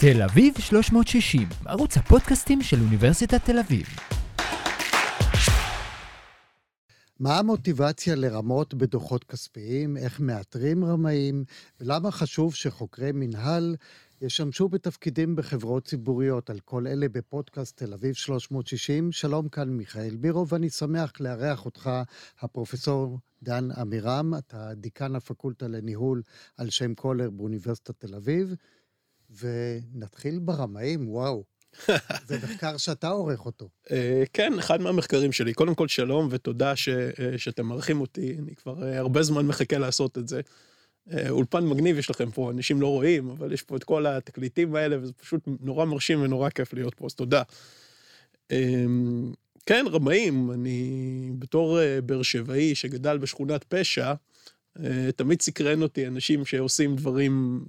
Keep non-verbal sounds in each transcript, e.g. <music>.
תל אביב 360, ערוץ הפודקאסטים של אוניברסיטת תל אביב. מה המוטיבציה לרמות בדוחות כספיים, איך מאתרים רמאים, ולמה חשוב שחוקרי מינהל ישמשו בתפקידים בחברות ציבוריות. על כל אלה בפודקאסט תל אביב 360. שלום, כאן מיכאל בירו, ואני שמח לארח אותך, הפרופסור דן עמירם, אתה דיקן הפקולטה לניהול על שם קולר באוניברסיטת תל אביב. ונתחיל ברמאים, וואו. <laughs> זה מחקר שאתה עורך אותו. אה, כן, אחד מהמחקרים שלי. קודם כל, שלום ותודה אה, שאתם מארחים אותי. אני כבר אה, הרבה זמן מחכה לעשות את זה. אולפן מגניב יש לכם פה, אנשים לא רואים, אבל יש פה את כל התקליטים האלה, וזה פשוט נורא מרשים ונורא כיף להיות פה, אז תודה. כן, רמאים, אני בתור באר שבעי שגדל בשכונת פשע, תמיד סקרן אותי אנשים שעושים דברים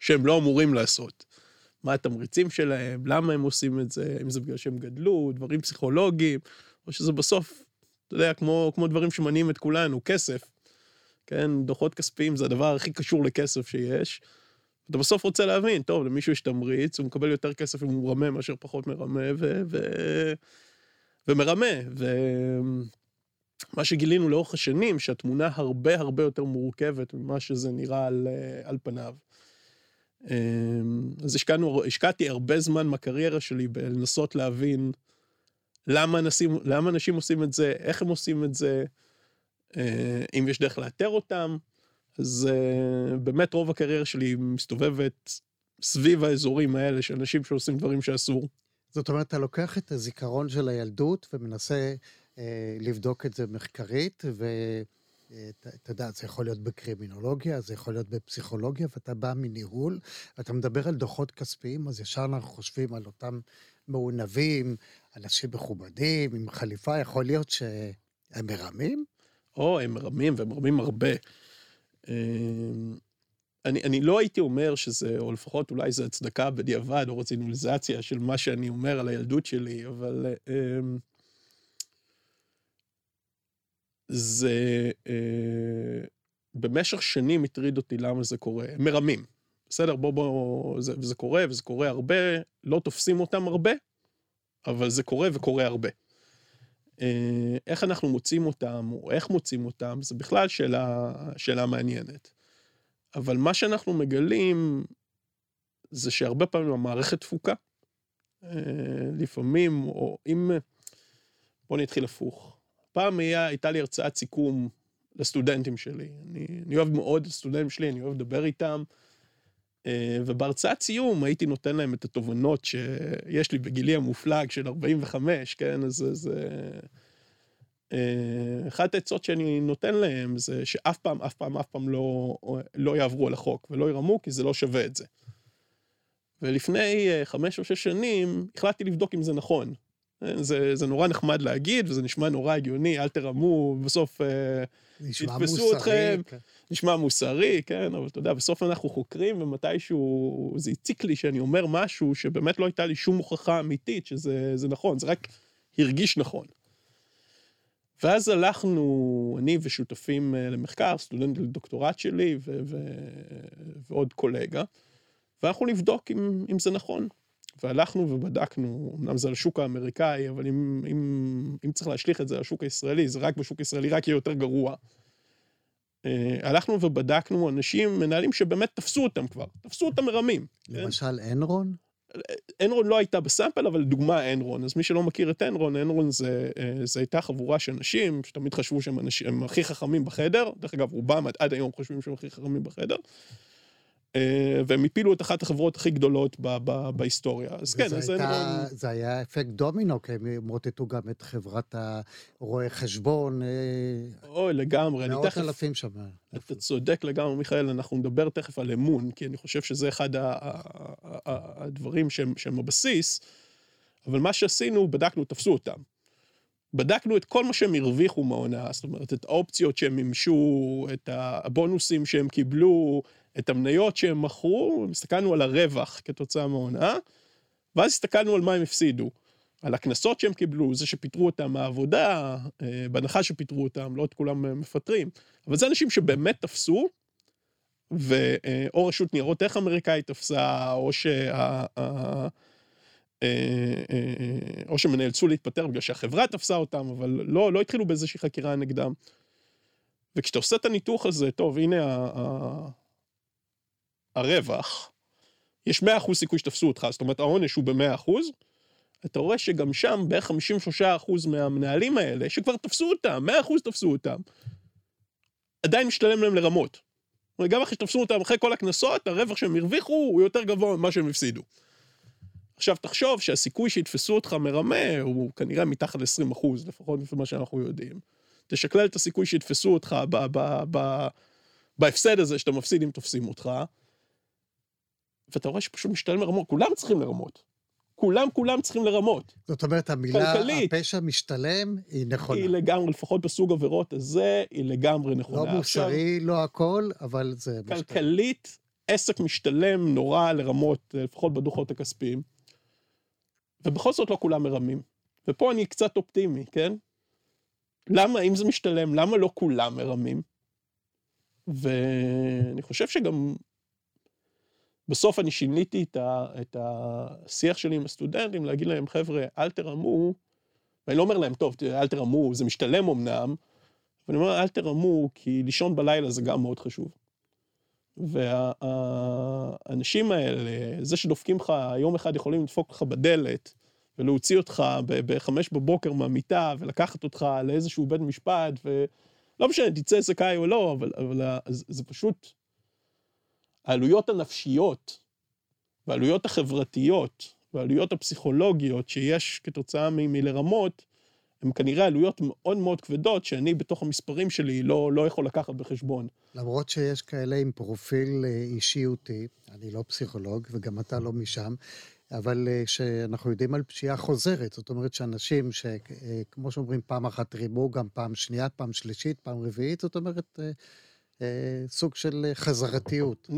שהם לא אמורים לעשות. מה התמריצים שלהם, למה הם עושים את זה, אם זה בגלל שהם גדלו, דברים פסיכולוגיים, או שזה בסוף, אתה יודע, כמו, כמו דברים שמניעים את כולנו, כסף. כן, דוחות כספיים זה הדבר הכי קשור לכסף שיש. אתה בסוף רוצה להבין, טוב, למישהו יש תמריץ, הוא מקבל יותר כסף אם הוא רמה מאשר פחות מרמה, ו... ו... ומרמה. ומה שגילינו לאורך השנים, שהתמונה הרבה הרבה יותר מורכבת ממה שזה נראה על, על פניו. אמ, אז השקענו, השקעתי הרבה זמן מהקריירה שלי בלנסות להבין למה אנשים, למה אנשים עושים את זה, איך הם עושים את זה, אה, אם יש דרך לאתר אותם. אז אה, באמת רוב הקריירה שלי מסתובבת סביב האזורים האלה של אנשים שעושים דברים שאסור. זאת אומרת, אתה לוקח את הזיכרון של הילדות ומנסה אה, לבדוק את זה מחקרית, ו... אתה יודע, זה יכול להיות בקרימינולוגיה, זה יכול להיות בפסיכולוגיה, ואתה בא מניהול, ואתה מדבר על דוחות כספיים, אז ישר אנחנו חושבים על אותם מעונבים, אנשים מכובדים, עם חליפה, יכול להיות שהם מרמים? או, הם מרמים, והם מרמים הרבה. אמ, אני, אני לא הייתי אומר שזה, או לפחות אולי זה הצדקה בדיעבד, או רצינליזציה של מה שאני אומר על הילדות שלי, אבל... אה, זה אה, במשך שנים הטריד אותי למה זה קורה. מרמים. בסדר, בוא, בוא, זה, זה קורה, וזה קורה הרבה, לא תופסים אותם הרבה, אבל זה קורה וקורה הרבה. אה, איך אנחנו מוצאים אותם, או איך מוצאים אותם, זה בכלל שאלה, שאלה מעניינת. אבל מה שאנחנו מגלים, זה שהרבה פעמים המערכת תפוקה. אה, לפעמים, או אם... בוא נתחיל הפוך. פעם היה, הייתה לי הרצאת סיכום לסטודנטים שלי. אני, אני אוהב מאוד את הסטודנטים שלי, אני אוהב לדבר איתם. אה, ובהרצאת סיום הייתי נותן להם את התובנות שיש לי בגילי המופלג של 45, כן? אז זה... אה, אחת העצות שאני נותן להם זה שאף פעם, אף פעם, אף פעם לא, לא יעברו על החוק ולא ירמו, כי זה לא שווה את זה. ולפני אה, חמש או שש שנים החלטתי לבדוק אם זה נכון. זה, זה נורא נחמד להגיד, וזה נשמע נורא הגיוני, אל תרמו, בסוף אה, יתפסו אתכם. כן. נשמע מוסרי, כן, אבל אתה יודע, בסוף אנחנו חוקרים, ומתישהו זה הציק לי שאני אומר משהו שבאמת לא הייתה לי שום הוכחה אמיתית שזה נכון, זה רק הרגיש נכון. ואז הלכנו, אני ושותפים אה, למחקר, סטודנט לדוקטורט שלי ו- ו- ועוד קולגה, ואנחנו נבדוק אם, אם זה נכון. והלכנו ובדקנו, אמנם זה על השוק האמריקאי, אבל אם, אם, אם צריך להשליך את זה על השוק הישראלי, זה רק בשוק הישראלי, רק יהיה יותר גרוע. אה, הלכנו ובדקנו אנשים, מנהלים שבאמת תפסו אותם כבר, תפסו אותם מרמים. למשל אנרון? אנרון לא הייתה בסאמפל, אבל דוגמה אנרון. אז מי שלא מכיר את אנרון, אנרון זה, אה, זה הייתה חבורה של אנשים שתמיד חשבו שהם אנשים, הכי חכמים בחדר. דרך אגב, רובם עד היום חושבים שהם הכי חכמים בחדר. אה, והם הפילו את אחת החברות הכי גדולות ב- ב- בהיסטוריה. אז כן, אז הייתה, זה היה אפקט דומינו, כי הם מוטטו גם את חברת הרואי חשבון. אה, אוי, לגמרי. מאות תכף, אלפים שם. אתה צודק לגמרי, מיכאל, אנחנו נדבר תכף על אמון, כי אני חושב שזה אחד הדברים שהם, שהם הבסיס, אבל מה שעשינו, בדקנו, תפסו אותם. בדקנו את כל מה שהם הרוויחו מההונאה, זאת אומרת, את האופציות שהם מימשו, את הבונוסים שהם קיבלו, את המניות שהם מכרו, הסתכלנו על הרווח כתוצאה מההונאה, ואז הסתכלנו על מה הם הפסידו. על הקנסות שהם קיבלו, זה שפיטרו אותם מהעבודה, אה, בהנחה שפיטרו אותם, לא את כולם מפטרים, אבל זה אנשים שבאמת תפסו, ואו רשות ניירות ערך אמריקאית תפסה, או שה... או שהם נאלצו להתפטר בגלל שהחברה תפסה אותם, אבל לא, לא התחילו באיזושהי חקירה נגדם. וכשאתה עושה את הניתוח הזה, טוב, הנה. הרווח, יש 100% סיכוי שתפסו אותך, זאת אומרת העונש הוא ב-100%, אתה רואה שגם שם בערך 53% מהמנהלים האלה, שכבר תפסו אותם, 100% תפסו אותם, עדיין משתלם להם לרמות. גם אחרי שתפסו אותם אחרי כל הקנסות, הרווח שהם הרוויחו הוא יותר גבוה ממה שהם הפסידו. עכשיו תחשוב שהסיכוי שיתפסו אותך מרמה הוא כנראה מתחת ל-20 אחוז, לפחות לפי מה שאנחנו יודעים. תשקלל את הסיכוי שיתפסו אותך בהפסד הזה שאתה מפסיד אם תופסים אותך, ואתה רואה שפשוט משתלם לרמות, כולם צריכים לרמות. כולם כולם צריכים לרמות. זאת אומרת, המילה כלכלית, הפשע משתלם היא נכונה. היא לגמרי, לפחות בסוג עבירות הזה, היא לגמרי נכונה. לא מוסרי, עכשיו, לא הכל, אבל זה משתלם. כלכלית, עסק משתלם נורא לרמות, לפחות בדוחות הכספיים. ובכל זאת לא כולם מרמים. ופה אני קצת אופטימי, כן? למה, אם זה משתלם, למה לא כולם מרמים? ואני חושב שגם בסוף אני שיניתי את, ה, את השיח שלי עם הסטודנטים, להגיד להם, חבר'ה, אל תרמו, ואני לא אומר להם, טוב, אל תרמו, זה משתלם אמנם, ואני אומר, אל תרמו, כי לישון בלילה זה גם מאוד חשוב. והאנשים האלה, זה שדופקים לך, יום אחד יכולים לדפוק לך בדלת, ולהוציא אותך בחמש בבוקר מהמיטה, ולקחת אותך לאיזשהו בית משפט, ולא משנה, תצא זכאי או לא, אבל, אבל זה פשוט העלויות הנפשיות והעלויות החברתיות והעלויות הפסיכולוגיות שיש כתוצאה מלרמות, הן כנראה עלויות מאוד מאוד כבדות שאני בתוך המספרים שלי לא, לא יכול לקחת בחשבון. למרות שיש כאלה עם פרופיל אה, אישיותי, אני לא פסיכולוג וגם אתה לא משם, אבל אה, שאנחנו יודעים על פשיעה חוזרת, זאת אומרת שאנשים שכמו אה, שאומרים פעם אחת רימו, גם פעם שנייה, פעם שלישית, פעם רביעית, זאת אומרת סוג של אה, חזרתיות.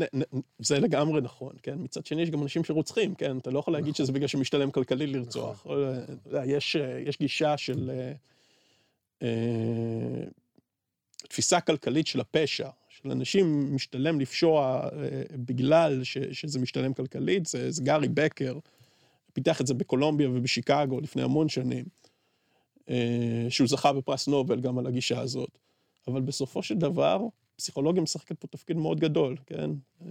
זה לגמרי נכון, כן? מצד שני, יש גם אנשים שרוצחים, כן? אתה לא יכול להגיד נכון. שזה בגלל שמשתלם כלכלית לרצוח. נכון. אה, יש, יש גישה של אה, תפיסה כלכלית של הפשע, של אנשים משתלם לפשוע אה, בגלל ש, שזה משתלם כלכלית, זה, זה גארי בקר, פיתח את זה בקולומביה ובשיקגו לפני המון שנים, אה, שהוא זכה בפרס נובל גם על הגישה הזאת. אבל בסופו של דבר, פסיכולוגיה משחקת פה תפקיד מאוד גדול, כן? אה,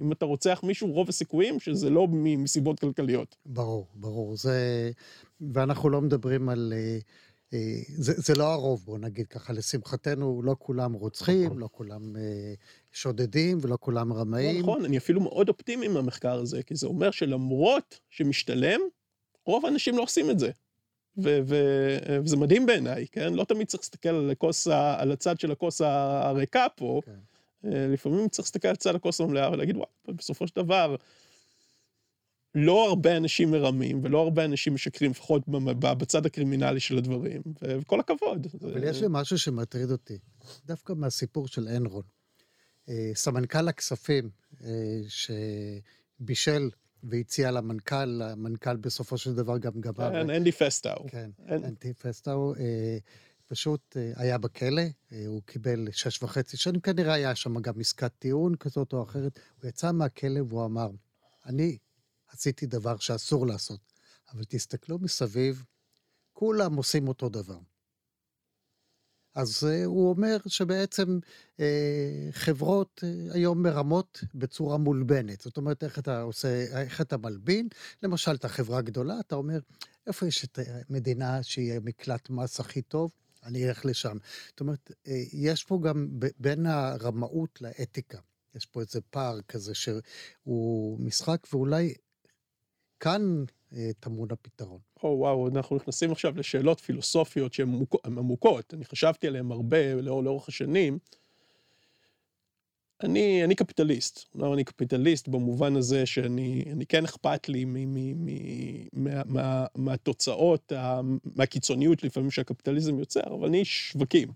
אם אתה רוצח מישהו, רוב הסיכויים שזה לא מסיבות כלכליות. ברור, ברור. זה... ואנחנו לא מדברים על... אה, אה, זה, זה לא הרוב, בואו נגיד ככה, לשמחתנו, לא כולם רוצחים. לא כולם שודדים ולא כולם רמאים. נכון, אני אפילו מאוד אופטימי מהמחקר הזה, כי זה אומר שלמרות שמשתלם, רוב האנשים לא עושים את זה. ו- ו- וזה מדהים בעיניי, כן? לא תמיד צריך להסתכל על, הכוס, על הצד של הכוס הריקה פה, כן. אה, לפעמים צריך להסתכל על צד הכוס המלאה ולהגיד, וואו, בסופו של דבר, לא הרבה אנשים מרמים ולא הרבה אנשים משקרים, לפחות בצד הקרימינלי של הדברים, וכל הכבוד. אבל יש לי משהו שמטריד אותי, דווקא מהסיפור של אנרון. אה, סמנכ"ל הכספים אה, שבישל והציע למנכ"ל, המנכ"ל בסופו של דבר גם גבר. כן, אנדי פסטאו. כן, אנדי פסטאו. אה, פשוט אה, היה בכלא, אה, הוא קיבל שש וחצי שנים, כנראה היה שם גם עסקת טיעון כזאת או אחרת. הוא יצא מהכלא והוא אמר, אני עשיתי דבר שאסור לעשות, אבל תסתכלו מסביב, כולם עושים אותו דבר. אז uh, הוא אומר שבעצם uh, חברות uh, היום מרמות בצורה מולבנת. זאת אומרת, איך אתה עושה, איך אתה מלבין? למשל, אתה חברה גדולה, אתה אומר, איפה יש את המדינה שהיא המקלט מס הכי טוב? אני אלך לשם. זאת אומרת, יש פה גם בין הרמאות לאתיקה. יש פה איזה פער כזה שהוא משחק, ואולי כאן אה, טמון הפתרון. או oh, וואו, אנחנו נכנסים עכשיו לשאלות פילוסופיות שהן עמוקות, אני חשבתי עליהן הרבה לאור, לאורך השנים. אני, אני קפיטליסט, לא אני קפיטליסט במובן הזה שאני אני כן אכפת לי מ, מ, מ, מה, מה, מהתוצאות, מהקיצוניות לפעמים שהקפיטליזם יוצר, אבל אני איש שווקים.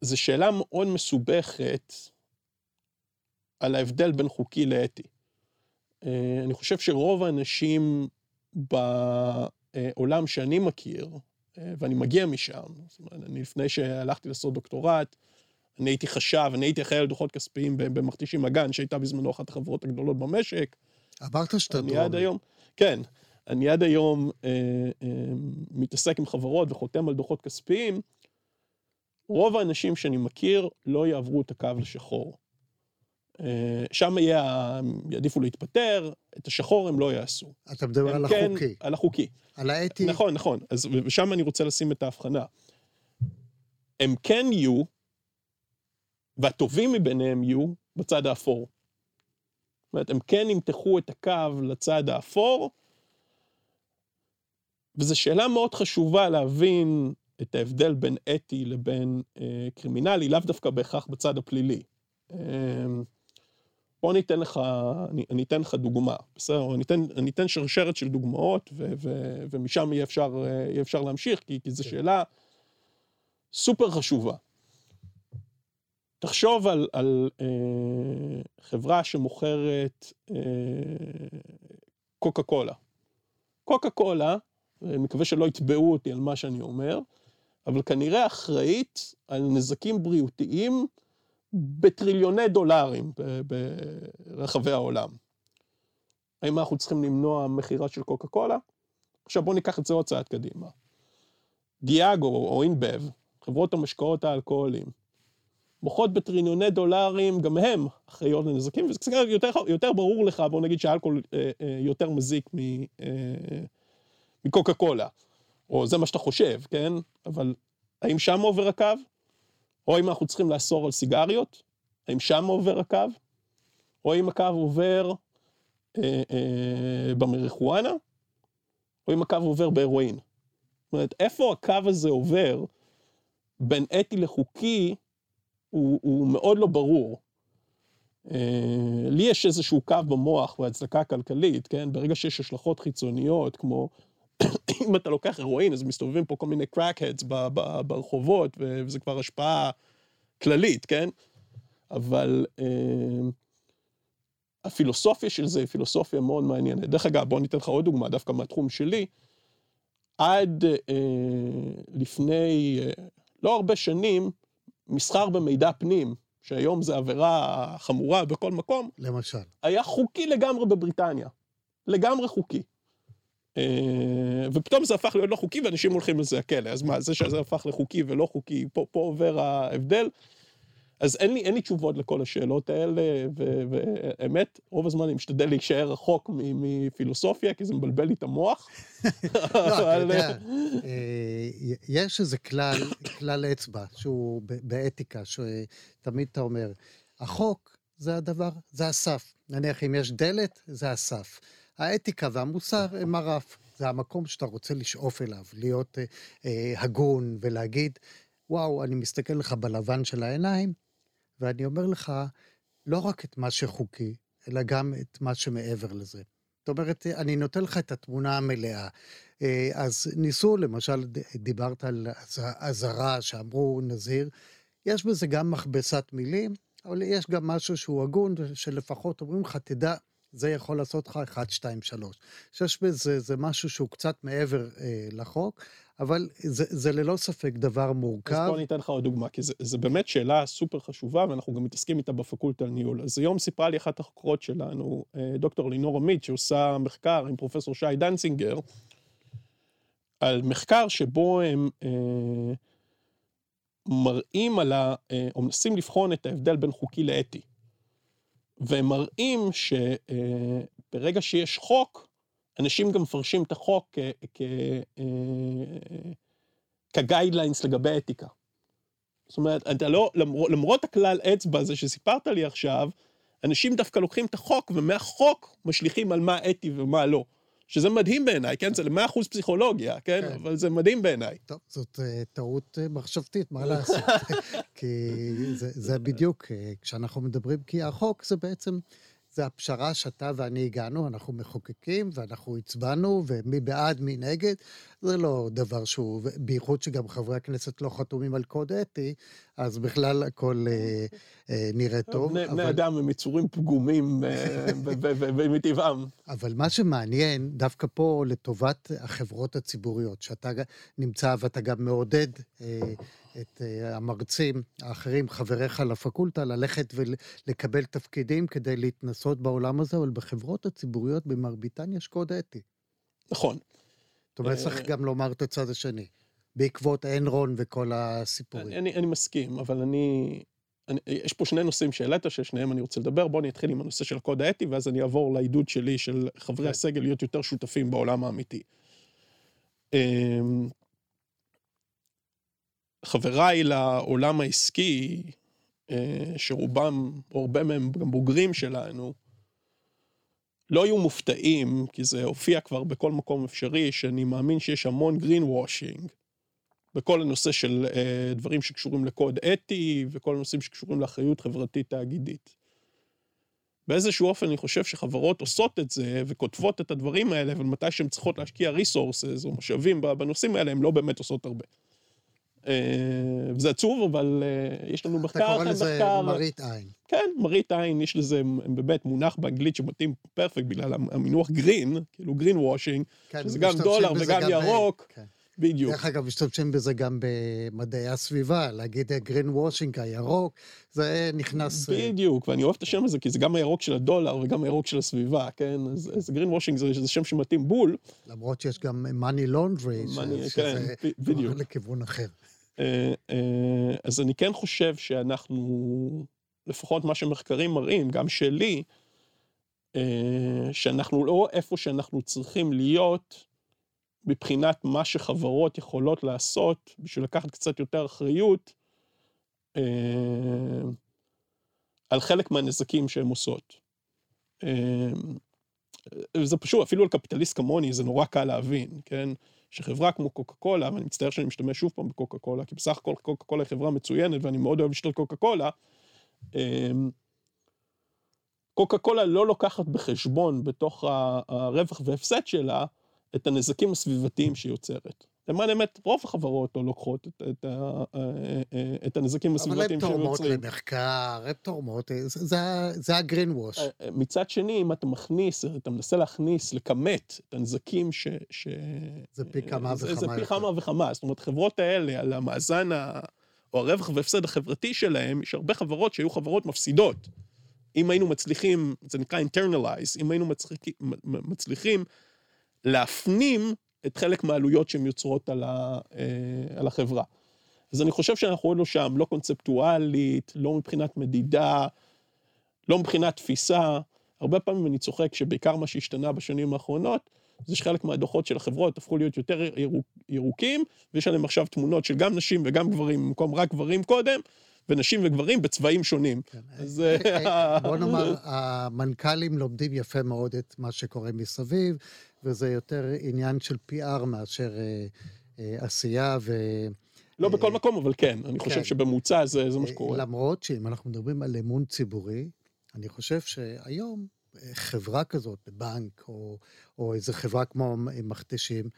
זו שאלה מאוד מסובכת על ההבדל בין חוקי לאתי. אה, אני חושב שרוב האנשים בעולם שאני מכיר, אה, ואני מגיע משם. זאת אומרת, אני לפני שהלכתי לעשות דוקטורט, אני הייתי חשב, אני הייתי אחראי על דוחות כספיים במכתישים אגן, שהייתה בזמנו אחת החברות הגדולות במשק. אמרת שאתה דרומי. אני עד היום, כן, אני עד היום אה, אה, מתעסק עם חברות וחותם על דוחות כספיים. רוב האנשים שאני מכיר לא יעברו את הקו לשחור. אה, שם יהיה, יעדיפו להתפטר, את השחור הם לא יעשו. אתה מדבר על כן, החוקי. על החוקי. על האתי. נכון, נכון. אז ושם אני רוצה לשים את ההבחנה. הם כן יהיו, והטובים מביניהם יהיו, בצד האפור. זאת אומרת, הם כן ימתחו את הקו לצד האפור, וזו שאלה מאוד חשובה להבין את ההבדל בין אתי לבין אה, קרימינלי, לאו דווקא בהכרח בצד הפלילי. אה, בוא אני אתן לך, אני, אני אתן לך דוגמה, בסדר? אני אתן, אני אתן שרשרת של דוגמאות, ו, ו, ומשם יהיה אפשר, יהיה אפשר להמשיך, כי, כי זו כן. שאלה סופר חשובה. תחשוב על, על אה, חברה שמוכרת אה, קוקה קולה. קוקה קולה, אני מקווה שלא יתבעו אותי על מה שאני אומר, אבל כנראה אחראית על נזקים בריאותיים בטריליוני דולרים ברחבי העולם. האם אנחנו צריכים למנוע מכירה של קוקה קולה? עכשיו בואו ניקח את זה עוד צעד קדימה. דיאגו או אינבב, חברות המשקאות האלכוהוליים, מוכרות בטריליוני דולרים, גם הם אחראיות לנזקים, וזה קצת יותר, יותר ברור לך, בוא נגיד שאלכוהול אה, אה, יותר מזיק מ, אה, מקוקה קולה, או זה מה שאתה חושב, כן? אבל האם שם עובר הקו? או אם אנחנו צריכים לאסור על סיגריות, האם שם עובר הקו? או אם הקו עובר אה, אה, במריחואנה, או אם הקו עובר בהרואין. זאת אומרת, איפה הקו הזה עובר בין אתי לחוקי, הוא, הוא מאוד לא ברור. אה, לי יש איזשהו קו במוח והצדקה כלכלית, כן? ברגע שיש השלכות חיצוניות, כמו אם אתה לוקח הרואין, אז מסתובבים פה כל מיני crackheads ברחובות, וזה כבר השפעה כללית, כן? אבל אה, הפילוסופיה של זה היא פילוסופיה מאוד מעניינת. דרך אגב, בוא ניתן לך עוד דוגמה, דווקא מהתחום שלי. עד אה, לפני אה, לא הרבה שנים, מסחר במידע פנים, שהיום זה עבירה חמורה בכל מקום, למשל, היה חוקי לגמרי בבריטניה. לגמרי חוקי. אה, ופתאום זה הפך להיות לא חוקי ואנשים הולכים לזה הכלא. אז מה, זה שזה הפך לחוקי ולא חוקי, פה, פה עובר ההבדל. אז אין לי, אין לי תשובות לכל השאלות האלה, והאמת, רוב הזמן אני משתדל להישאר רחוק מפילוסופיה, כי זה מבלבל לי את המוח. <laughs> לא, אתה יודע, אה, יש איזה כלל, כלל אצבע, שהוא באתיקה, שתמיד אתה אומר, החוק זה הדבר, זה הסף. נניח אם יש דלת, זה הסף. האתיקה והמוסר הם הרף. זה המקום שאתה רוצה לשאוף אליו, להיות אה, אה, הגון ולהגיד, וואו, אני מסתכל לך בלבן של העיניים, ואני אומר לך, לא רק את מה שחוקי, אלא גם את מה שמעבר לזה. זאת אומרת, אני נותן לך את התמונה המלאה. אה, אז ניסו, למשל, דיברת על אזהרה שאמרו נזהיר, יש בזה גם מכבסת מילים, אבל יש גם משהו שהוא הגון, שלפחות אומרים לך, תדע זה יכול לעשות לך 1, 2, 3. שיש בזה זה משהו שהוא קצת מעבר אה, לחוק, אבל זה, זה ללא ספק דבר מורכב. אז בוא אני אתן לך עוד דוגמה, כי זו באמת שאלה סופר חשובה, ואנחנו גם מתעסקים איתה בפקולטה לניהול. אז היום סיפרה לי אחת החוקרות שלנו, אה, דוקטור לינור עמית, שעושה מחקר עם פרופסור שי דנצינגר, על מחקר שבו הם אה, מראים על ה... אה, או מנסים לבחון את ההבדל בין חוקי לאתי. והם מראים שברגע שיש חוק, אנשים גם מפרשים את החוק כגיידליינס לגבי אתיקה. זאת אומרת, אתה לא, למרות, למרות הכלל אצבע הזה שסיפרת לי עכשיו, אנשים דווקא לוקחים את החוק, ומהחוק משליכים על מה אתי ומה לא. שזה מדהים בעיניי, כן? זה למאה אחוז פסיכולוגיה, כן? כן? אבל זה מדהים בעיניי. טוב, זאת uh, טעות uh, מחשבתית, מה לעשות? <laughs> כי זה, זה בדיוק, uh, כשאנחנו מדברים, כי החוק זה בעצם, זה הפשרה שאתה ואני הגענו, אנחנו מחוקקים ואנחנו הצבענו, ומי בעד, מי נגד, זה לא דבר שהוא, בייחוד שגם חברי הכנסת לא חתומים על קוד אתי, אז בכלל הכל אה, אה, נראה טוב. בני, אבל... בני אדם הם יצורים פגומים אה, <laughs> מטבעם. אבל מה שמעניין, דווקא פה לטובת החברות הציבוריות, שאתה נמצא ואתה גם מעודד אה, את אה, המרצים האחרים, חבריך לפקולטה, ללכת ולקבל תפקידים כדי להתנסות בעולם הזה, אבל בחברות הציבוריות במרביתן יש קוד אתי. נכון. זאת אומרת, צריך גם לומר את הצד השני, בעקבות אנרון וכל הסיפורים. אני, אני מסכים, אבל אני, אני... יש פה שני נושאים שהעלית, ששניהם אני רוצה לדבר. בואו אני אתחיל עם הנושא של הקוד האתי, ואז אני אעבור לעידוד שלי של חברי כן. הסגל להיות יותר שותפים בעולם האמיתי. חבריי לעולם העסקי, אה, שרובם, או הרבה מהם גם בוגרים שלנו, לא יהיו מופתעים, כי זה הופיע כבר בכל מקום אפשרי, שאני מאמין שיש המון green washing בכל הנושא של uh, דברים שקשורים לקוד אתי וכל הנושאים שקשורים לאחריות חברתית תאגידית. באיזשהו אופן אני חושב שחברות עושות את זה וכותבות את הדברים האלה, אבל מתי שהן צריכות להשקיע resources או משאבים בנושאים האלה, הן לא באמת עושות הרבה. אה, זה עצוב, אבל אה, יש לנו מחקר אחרי מחקר... אתה קורא לזה מראית עין. כן, מראית עין, יש לזה באמת מונח באנגלית שמתאים perfect בגלל המינוח green, כאילו greenwashing, כן, שזה גם דולר וגם ירוק. כן. בדיוק. דרך אגב, משתמשים בזה גם במדעי הסביבה, להגיד green washing, הירוק, זה נכנס... אה, בדיוק, ואני אוהב את השם הזה, כי זה גם הירוק של הדולר וגם הירוק של הסביבה, כן? אז, אז green washing זה, זה שם שמתאים בול. למרות שיש גם money laundry, שזה כן, בדיוק. לכיוון אחר. אה, אה, אז אני כן חושב שאנחנו, לפחות מה שמחקרים מראים, גם שלי, אה, שאנחנו לא איפה שאנחנו צריכים להיות מבחינת מה שחברות יכולות לעשות בשביל לקחת קצת יותר אחריות על חלק מהנזקים שהן עושות. זה פשוט, אפילו על קפיטליסט כמוני זה נורא קל להבין, כן? שחברה כמו קוקה קולה, ואני מצטער שאני משתמש שוב פעם בקוקה קולה, כי בסך הכל קוקה קולה היא חברה מצוינת ואני מאוד אוהב לשתות קוקה קולה, אמ, קוקה קולה לא לוקחת בחשבון בתוך הרווח והפסד שלה את הנזקים הסביבתיים שהיא יוצרת. למען האמת, רוב החברות לא לוקחות את, את, את את הנזקים הסביבתיים שהם יוצרים. אבל הן תורמות למחקר, הן תורמות, זה, זה הגרין ווש. אה, אה, מצד שני, אם אתה מכניס, אתה מנסה להכניס, לכמת את הנזקים ש... ש... זה פי כמה וכמה. זה פי כמה וכמה. זאת אומרת, חברות האלה, על המאזן ה... או הרווח והפסד החברתי שלהם, יש הרבה חברות שהיו חברות מפסידות. אם היינו מצליחים, זה נקרא internalize, אם היינו מצליחים, מצליחים להפנים את חלק מהעלויות שהן יוצרות על, ה, אה, על החברה. אז אני חושב שאנחנו עוד לא שם, לא קונספטואלית, לא מבחינת מדידה, לא מבחינת תפיסה. הרבה פעמים אני צוחק שבעיקר מה שהשתנה בשנים האחרונות, זה שחלק מהדוחות של החברות הפכו להיות יותר ירוק, ירוקים, ויש עליהם עכשיו תמונות של גם נשים וגם גברים, במקום רק גברים קודם, ונשים וגברים בצבעים שונים. כן. אז... אה, אה, בוא נאמר, המנכ"לים לומדים יפה מאוד את מה שקורה מסביב, וזה יותר עניין של PR מאשר אה, אה, עשייה ו... לא בכל מקום, אבל כן, אני חושב כן. שבממוצע זה, זה מה שקורה. למרות שאם אנחנו מדברים על אמון ציבורי, אני חושב שהיום חברה כזאת, בנק, או, או איזו חברה כמו מכתשים,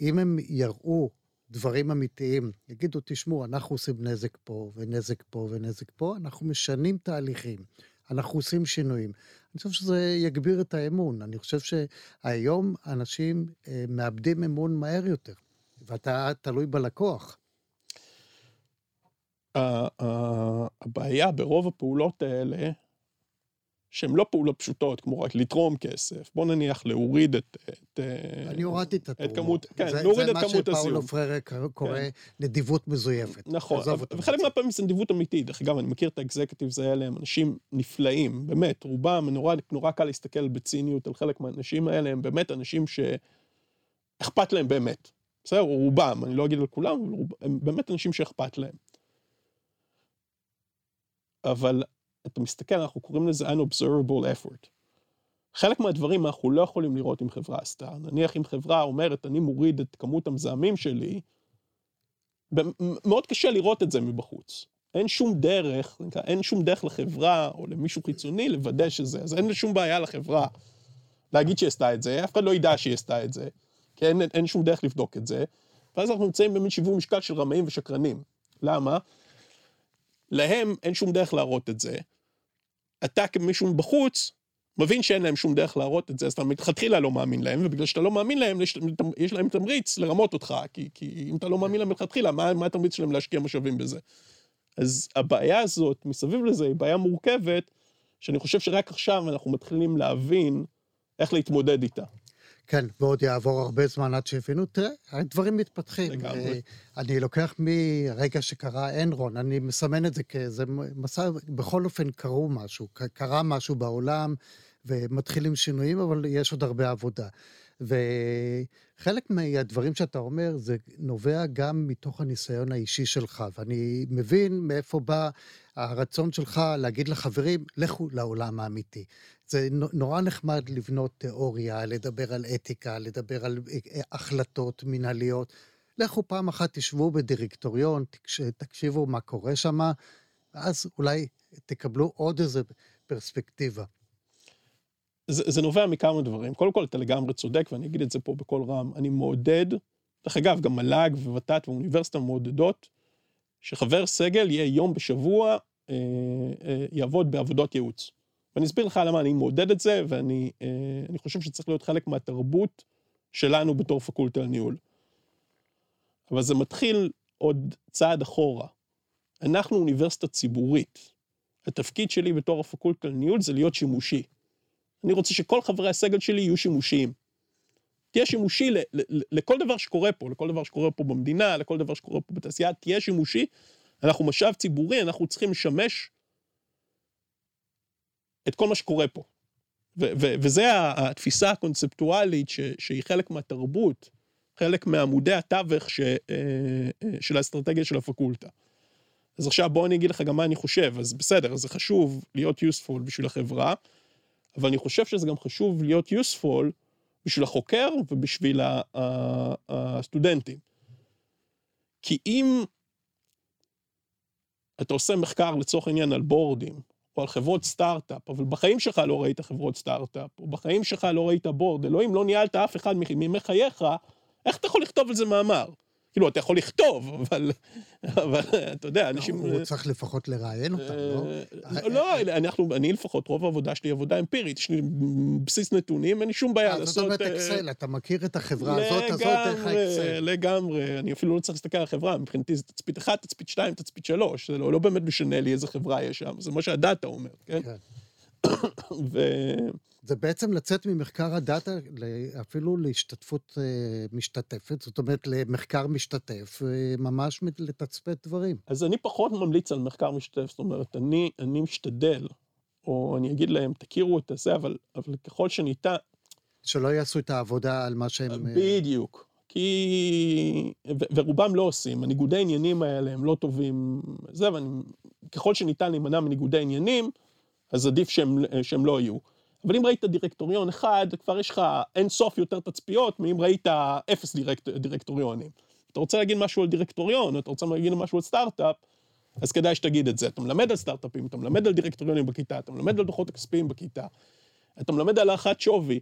אם הם יראו דברים אמיתיים, יגידו, תשמעו, אנחנו עושים נזק פה, ונזק פה, ונזק פה, אנחנו משנים תהליכים, אנחנו עושים שינויים. אני חושב שזה יגביר את האמון. אני חושב שהיום אנשים אה, מאבדים אמון מהר יותר, ואתה תלוי בלקוח. הבעיה ברוב הפעולות האלה שהן לא פעולות פשוטות, כמו רק לתרום כסף. בוא נניח להוריד את... את אני הורדתי את התרומות. כמות, כן, זה, להוריד זה את כמות הזיהום. זה מה שפאולו פררה קורא כן. נדיבות מזויפת. נכון, וחלק מהפעמים זה נדיבות אמיתית. דרך אגב, אני מכיר את האקזקטיבס האלה, הם אנשים נפלאים, באמת, רובם, נורא, נורא קל להסתכל בציניות על חלק מהאנשים האלה, הם באמת אנשים שאכפת להם באמת. בסדר, רובם, אני לא אגיד על כולם, אבל רוב... הם באמת אנשים שאכפת להם. אבל אתה מסתכל, אנחנו קוראים לזה unobservable effort. חלק מהדברים אנחנו לא יכולים לראות אם חברה עשתה. נניח אם חברה אומרת, אני מוריד את כמות המזהמים שלי, מאוד קשה לראות את זה מבחוץ. אין שום דרך, אין שום דרך לחברה או למישהו חיצוני לוודא שזה, אז אין שום בעיה לחברה להגיד שהיא עשתה את זה, אף אחד לא ידע שהיא עשתה את זה, כי אין, אין שום דרך לבדוק את זה, ואז אנחנו נמצאים במין שיווי משקל של רמאים ושקרנים. למה? להם אין שום דרך להראות את זה. אתה כמישהו בחוץ, מבין שאין להם שום דרך להראות את זה, אז אתה מלכתחילה לא מאמין להם, ובגלל שאתה לא מאמין להם, יש, יש להם תמריץ לרמות אותך, כי, כי אם אתה לא מאמין להם מלכתחילה, מה, מה התמריץ שלהם להשקיע משאבים בזה? אז הבעיה הזאת מסביב לזה היא בעיה מורכבת, שאני חושב שרק עכשיו אנחנו מתחילים להבין איך להתמודד איתה. כן, ועוד יעבור הרבה זמן עד שיבינו, תראה, הדברים מתפתחים. לגמרי. אני לוקח מרגע שקרה אנרון, אני מסמן את זה כאיזה מסע, בכל אופן קרו משהו, קרה משהו בעולם, ומתחילים שינויים, אבל יש עוד הרבה עבודה. וחלק מהדברים שאתה אומר, זה נובע גם מתוך הניסיון האישי שלך, ואני מבין מאיפה בא הרצון שלך להגיד לחברים, לכו לעולם האמיתי. זה נו- נורא נחמד לבנות תיאוריה, לדבר על אתיקה, לדבר על אה, החלטות מנהליות. לכו פעם אחת תשבו בדירקטוריון, תקש- תקשיבו מה קורה שם, ואז אולי תקבלו עוד איזה פרספקטיבה. זה, זה נובע מכמה דברים. קודם כל, אתה לגמרי צודק, ואני אגיד את זה פה בקול רם. אני מעודד, דרך אגב, גם מל"ג וות"ת ואוניברסיטה מעודדות, שחבר סגל יהיה יום בשבוע, אה, אה, יעבוד בעבודות ייעוץ. ואני אסביר לך למה אני מעודד את זה, ואני אה, חושב שצריך להיות חלק מהתרבות שלנו בתור פקולטה לניהול. אבל זה מתחיל עוד צעד אחורה. אנחנו אוניברסיטה ציבורית. התפקיד שלי בתור הפקולטה לניהול זה להיות שימושי. אני רוצה שכל חברי הסגל שלי יהיו שימושיים. תהיה שימושי ל- ל- לכל דבר שקורה פה, לכל דבר שקורה פה במדינה, לכל דבר שקורה פה בתעשייה, תהיה שימושי. אנחנו משאב ציבורי, אנחנו צריכים לשמש את כל מה שקורה פה. וזה התפיסה הקונספטואלית ש- שהיא חלק מהתרבות, חלק מעמודי התווך ש- אה, אה, של האסטרטגיה של הפקולטה. אז עכשיו בוא אני אגיד לך גם מה אני חושב, אז בסדר, זה חשוב להיות useful בשביל החברה, אבל אני חושב שזה גם חשוב להיות useful בשביל החוקר ובשביל הסטודנטים. כי אם אתה עושה מחקר לצורך העניין על בורדים, או על חברות סטארט-אפ, אבל בחיים שלך לא ראית חברות סטארט-אפ, או בחיים שלך לא ראית בורד, אלוהים לא ניהלת אף אחד מימי חייך, איך אתה יכול לכתוב על זה מאמר? כאילו, אתה יכול לכתוב, אבל, אבל אתה יודע, אנשים... הוא צריך לפחות לראיין אותם, לא? אה, לא, אנחנו, אני לפחות, רוב העבודה שלי היא עבודה אמפירית, יש לי בסיס נתונים, אין לי שום בעיה אה, לעשות... זאת אומרת אה, אקסל, אתה מכיר את החברה הזאת, הזאת דרך האקסל. לגמרי, לגמרי. אני אפילו לא צריך להסתכל על החברה, מבחינתי זה תצפית אחת, תצפית שתיים, תצפית שלוש. זה לא, לא באמת משנה לי איזה חברה יש שם, זה מה שהדאטה אומר, כן? כן. <coughs> ו... זה בעצם לצאת ממחקר הדאטה אפילו להשתתפות אה, משתתפת, זאת אומרת למחקר משתתף, אה, ממש לתצפת דברים. אז אני פחות ממליץ על מחקר משתתף, זאת אומרת, אני, אני משתדל, או אני אגיד להם, תכירו את הזה, אבל, אבל ככל שניתן, שלא יעשו את העבודה על מה שהם... אה, בדיוק. כי... ו- ורובם לא עושים, הניגודי העניינים האלה הם לא טובים, זה, ואני... ככל שניתן להימנע מניגודי עניינים, אז עדיף שהם, שהם לא יהיו. אבל אם ראית דירקטוריון אחד, כבר יש לך אין סוף יותר תצפיות מאם ראית אפס דירקט, דירקטוריונים. אתה רוצה להגיד משהו על דירקטוריון, אתה רוצה להגיד משהו על סטארט-אפ, אז כדאי שתגיד את זה. אתה מלמד על סטארט-אפים, אתה מלמד על דירקטוריונים בכיתה, אתה מלמד על דוחות הכספיים בכיתה, אתה מלמד על הערכת שווי.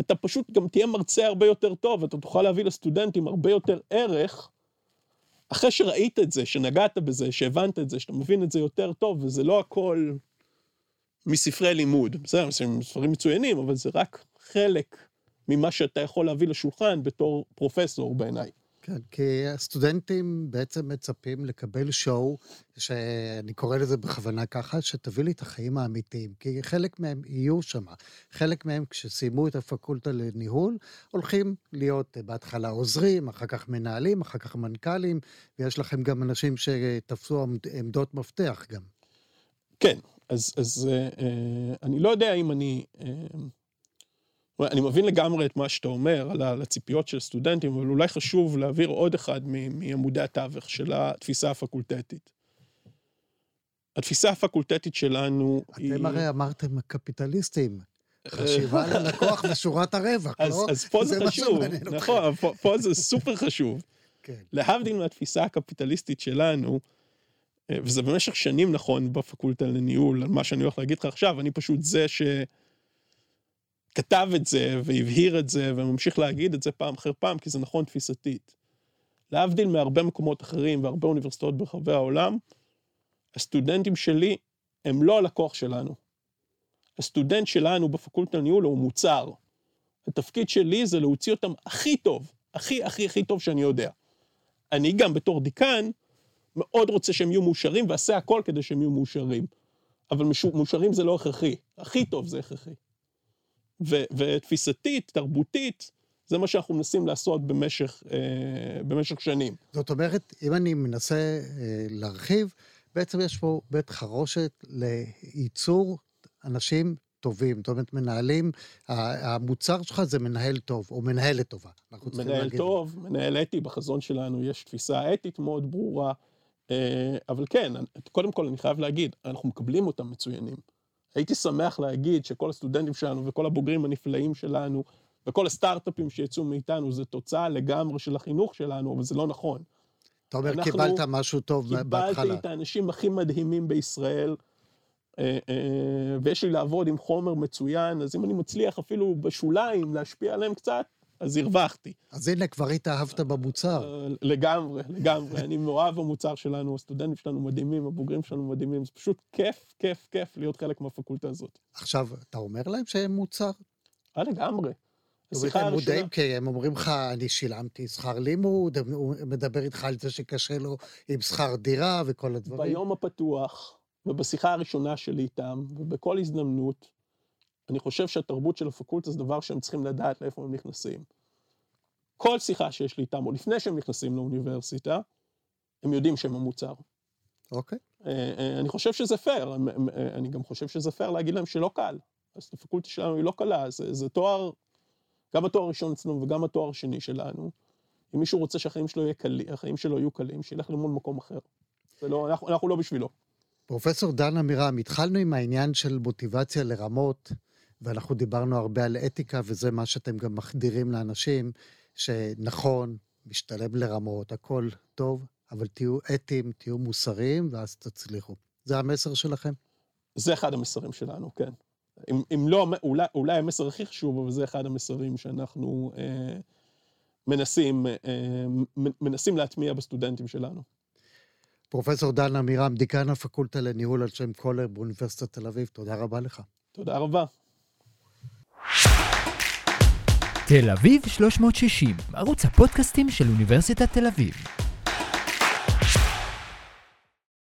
אתה פשוט גם תהיה מרצה הרבה יותר טוב, אתה תוכל להביא לסטודנטים הרבה יותר ערך, אחרי שראית את זה, שנגעת בזה, שהבנת את זה, שאתה מבין את זה יותר טוב, וזה לא הכל מספרי לימוד. בסדר, זה ספרים מצוינים, אבל זה רק חלק ממה שאתה יכול להביא לשולחן בתור פרופסור בעיניי. כן, כי הסטודנטים בעצם מצפים לקבל שואו, שאני קורא לזה בכוונה ככה, שתביא לי את החיים האמיתיים, כי חלק מהם יהיו שם. חלק מהם, כשסיימו את הפקולטה לניהול, הולכים להיות בהתחלה עוזרים, אחר כך מנהלים, אחר כך מנכ"לים, ויש לכם גם אנשים שתפסו עמד- עמדות מפתח גם. כן, אז, אז אה, אה, אני לא יודע אם אני... אה, אני מבין לגמרי את מה שאתה אומר על הציפיות של סטודנטים, אבל אולי חשוב להעביר עוד אחד מעמודי התווך של התפיסה הפקולטטית. התפיסה הפקולטטית שלנו היא... אתם הרי אמרתם קפיטליסטים. חשיבה <laughs> ללקוח ושורת הרווח, אז, לא? אז פה זה מה חשוב. נכון, פה, פה זה סופר חשוב. כן. להבדיל מהתפיסה הקפיטליסטית שלנו, אה, וזה במשך שנים נכון בפקולטה לניהול, על מה שאני הולך להגיד לך עכשיו, אני פשט זה ש... כתב את זה והבהיר את זה וממשיך להגיד את זה פעם אחר פעם, כי זה נכון תפיסתית. להבדיל מהרבה מקומות אחרים והרבה אוניברסיטאות ברחבי העולם, הסטודנטים שלי הם לא הלקוח שלנו. הסטודנט שלנו בפקולטה לניהול הוא מוצר. התפקיד שלי זה להוציא אותם הכי טוב, הכי הכי הכי טוב שאני יודע. אני גם בתור דיקן מאוד רוצה שהם יהיו מאושרים ואעשה הכל כדי שהם יהיו מאושרים. אבל מאושרים זה לא הכרחי, הכי טוב זה הכרחי. ו- ותפיסתית, תרבותית, זה מה שאנחנו מנסים לעשות במשך, אה, במשך שנים. זאת אומרת, אם אני מנסה אה, להרחיב, בעצם יש פה בית חרושת לייצור אנשים טובים. זאת אומרת, מנהלים, המוצר שלך זה מנהל טוב, או מנהלת טובה. מנהל טוב, מנהל אתי, בחזון שלנו יש תפיסה אתית מאוד ברורה. אה, אבל כן, קודם כל אני חייב להגיד, אנחנו מקבלים אותם מצוינים. הייתי שמח להגיד שכל הסטודנטים שלנו וכל הבוגרים הנפלאים שלנו וכל הסטארט-אפים שיצאו מאיתנו זה תוצאה לגמרי של החינוך שלנו, אבל זה לא נכון. אתה אומר, קיבלת משהו טוב בהתחלה. קיבלתי את האנשים הכי מדהימים בישראל, אה, אה, ויש לי לעבוד עם חומר מצוין, אז אם אני מצליח אפילו בשוליים להשפיע עליהם קצת, אז הרווחתי. אז הנה, כבר התאהבת במוצר. אה, לגמרי, לגמרי. אני מאוהב במוצר שלנו, הסטודנטים שלנו מדהימים, הבוגרים שלנו מדהימים, זה פשוט כיף, כיף, כיף להיות חלק מהפקולטה הזאת. עכשיו, אתה אומר להם שהם מוצר? אה, לגמרי. השיחה הראשונה... הם מודעים, כי הם אומרים לך, אני שילמתי שכר לימוד, הוא מדבר איתך על זה שקשה לו עם שכר דירה וכל הדברים. ביום הפתוח, ובשיחה הראשונה שלי איתם, ובכל הזדמנות, אני חושב שהתרבות של הפקולטה זה דבר שהם צריכים לדעת לאיפה הם נכנסים. כל שיחה שיש לי איתם, או לפני שהם נכנסים לאוניברסיטה, הם יודעים שהם המוצר. אוקיי. Okay. אה, אה, אני חושב שזה פייר, אה, אני גם חושב שזה פייר להגיד להם שלא קל. אז הפקולטה שלנו היא לא קלה, זה, זה תואר, גם התואר הראשון אצלנו וגם התואר השני שלנו. אם מישהו רוצה שהחיים שלו, קלי, שלו יהיו קלים, שילך ללמוד במקום אחר. לא, אנחנו, אנחנו לא בשבילו. פרופסור דן עמירם, התחלנו עם העניין של מוטיבציה לרמות, ואנחנו דיברנו הרבה על אתיקה, וזה מה שאתם גם מחדירים לאנשים, שנכון, משתלם לרמות, הכל טוב, אבל תהיו אתיים, תהיו מוסריים, ואז תצליחו. זה המסר שלכם? זה אחד המסרים שלנו, כן. אם, אם לא, אולי, אולי המסר הכי חשוב, אבל זה אחד המסרים שאנחנו אה, מנסים, אה, מנסים להטמיע בסטודנטים שלנו. פרופסור דן עמירם, דיקן הפקולטה לניהול על שם קולר באוניברסיטת תל אביב, תודה רבה לך. תודה רבה. תל אביב 360, ערוץ הפודקאסטים של אוניברסיטת תל אביב.